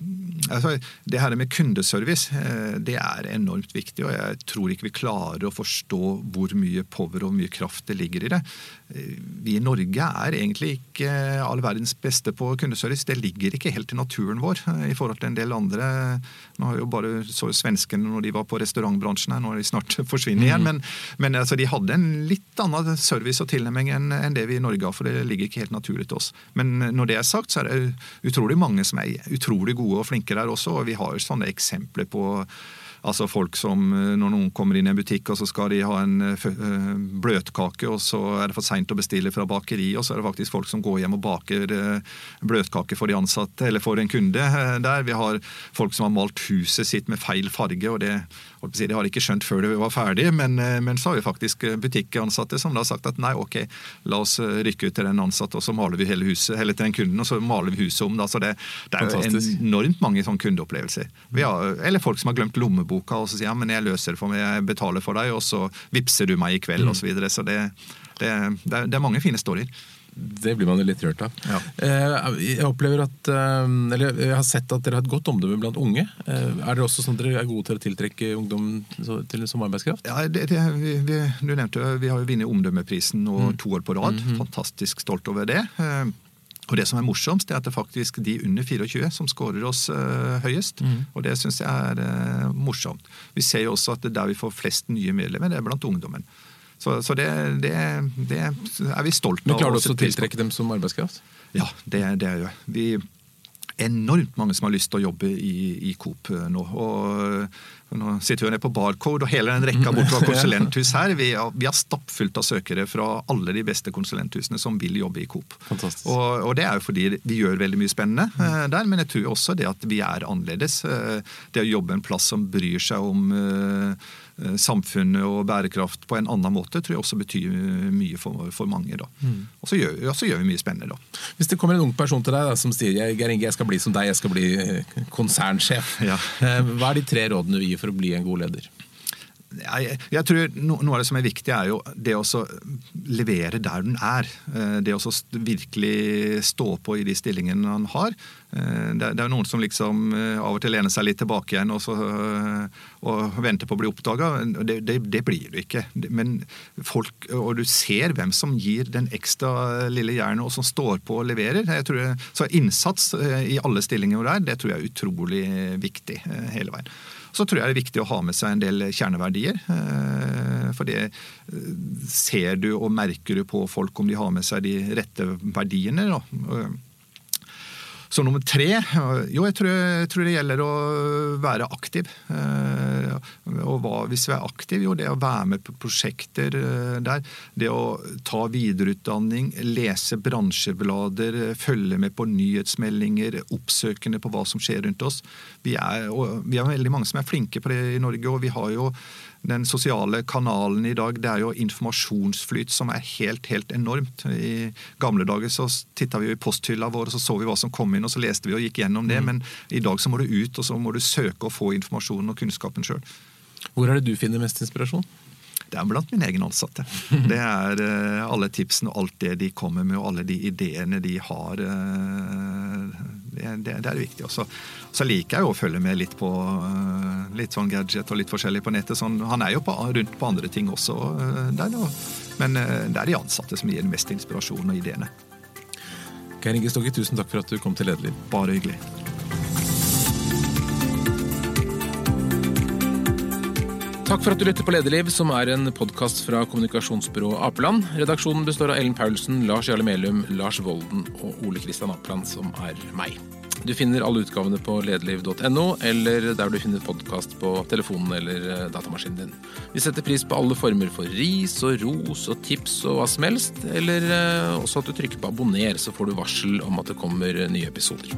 altså, det her med kundeservice eh, det er enormt viktig. Og jeg tror ikke vi klarer å forstå hvor mye power og mye kraft det ligger i det. Eh, vi i Norge er egentlig ikke all verdens beste på kundeservice. Det ligger ikke helt i naturen vår i forhold til en del andre. Nå har jo bare så svenskene når de var på restaurantbransjen her, nå har de snart forsvinner igjen. Mm. Men, men altså, de hadde en litt annen service og tilnærming enn det vi i Norge har, for det ligger ikke helt naturlig til oss. Men når det er sagt, så er det utrolig mange som er utrolig gode og flinke der også, og vi har jo sånne eksempler på Altså folk som eh, Når noen kommer inn i en butikk og så skal de ha en eh, eh, bløtkake, og så er det for seint å bestille fra bakeri, og så er det faktisk folk som går hjem og baker bløtkake for de ansatte eller for en kunde der. Vi har folk som har malt huset sitt med feil farge, og det, det har de ikke skjønt før det var ferdig. Men, men så har vi faktisk butikkansatte som da har sagt at nei, ok, la oss rykke ut til den ansatte, og så maler vi hele huset, eller til den kunden, og så maler vi huset om. Da. Så det, det er jo enormt mange sånne kundeopplevelser. Har, eller folk som har glemt lommeboka og så sier ja, men jeg løser det for meg, jeg betaler for deg, og så vippser du meg i kveld mm. osv. Så, videre. så det, det, det, er, det er mange fine storyer. Det blir man jo litt rørt av. Ja. Eh, Jeg opplever at, eh, eller jeg har sett at dere har et godt omdømme blant unge. Eh, Er dere også sånn at dere er gode til å tiltrekke ungdom til som arbeidskraft? Ja, det, det, vi, vi, du nevnte vi har jo vunnet Omdømmeprisen nå to år på rad. Fantastisk stolt over det. Og det som er morsomst, det er at det er faktisk de under 24 som scorer oss eh, høyest. Og det syns jeg er eh, morsomt. Vi ser jo også at det er der vi får flest nye medlemmer, det er blant ungdommen. Så, så det, det, det er vi stolt av. Men klarer du også å tiltrekke dem som arbeidskraft? Ja, det, det gjør jeg. vi enormt mange som har lyst til å jobbe i, i Coop eh, nå. Og nå sitter vi jo nede på Barcode og hele den rekka bort fra konsulenthus her. Vi har, vi har stappfullt av søkere fra alle de beste konsulenthusene som vil jobbe i Coop. Og, og det er jo fordi vi gjør veldig mye spennende uh, der, men jeg tror også det at vi er annerledes. Uh, det å jobbe en plass som bryr seg om eh, samfunnet og bærekraft på en annen måte, tror jeg også betyr mye for, for mange. da. Og så gjør, gjør vi mye spennende, da. Hvis det kommer en ung person til deg da, som sier Geir Inge, jeg skal bli som deg, jeg skal bli konsernsjef. Ja. Hva er de tre rådene du gir for å bli en god leder? Jeg, jeg tror no, Noe av det som er viktig, er jo det å levere der den er. Eh, Det å virkelig stå på i de stillingene han har. Eh, Det, det er jo noen som liksom eh, av og til lener seg litt tilbake igjen og, så, og venter på å bli oppdaga. Det, det, det blir du ikke. Men folk, og du ser hvem som gir den ekstra lille jernet, og som står på og leverer. Jeg så innsats i alle stillinger der, det tror jeg er utrolig viktig hele veien. Så tror jeg det er viktig å ha med seg en del kjerneverdier. eh, For det eh, ser du og merker du på folk om de har med seg de rette verdiene. Så nummer tre Jo, jeg tror, jeg tror det gjelder å være aktiv. Eh, Og hva, hvis vi er aktive? Jo, det å være med på prosjekter eh, der. Det å ta videreutdanning, lese bransjeblader, eh, følge med på nyhetsmeldinger, oppsøkende på hva som skjer rundt oss. Vi er, vi er veldig mange som er flinke på det i Norge, og vi har jo den sosiale kanalen i dag, det er jo informasjonsflyt som er helt helt enormt. I gamle dager så titta vi jo i posthylla vår og så så vi hva som kom inn, og så leste vi og gikk gjennom det. Men i dag så må du ut og så må du søke og få informasjonen og kunnskapen sjøl. Hvor er det du finner mest inspirasjon? Det er blant mine egne ansatte. Det er uh, alle tipsene og alt det de kommer med, og alle de ideene de har. Uh, det, det, det er viktig. også. Så liker jeg å følge med litt på uh, litt sånn gadget og litt forskjellig på nettet. Sånn, han er jo på, rundt på andre ting også. der. Men det er de ansatte som gir mest inspirasjon og ideene. Geir Inge Stokke, tusen takk for at du kom til Lederliv. Bare hyggelig. Takk for at du lytter på Lederliv, som er en podkast fra kommunikasjonsbyrået Apeland. Redaksjonen består av Ellen Paulsen, Lars Jarle Melum, Lars Volden og Ole Kristian Apeland, som er meg. Du finner alle utgavene på lederliv.no, eller der du finner podkast på telefonen eller eh, datamaskinen din. Vi setter pris på alle former for ris og ros og tips og hva som helst, eller eh, også at du trykker på abonner, så får du varsel om at det kommer nye episoder.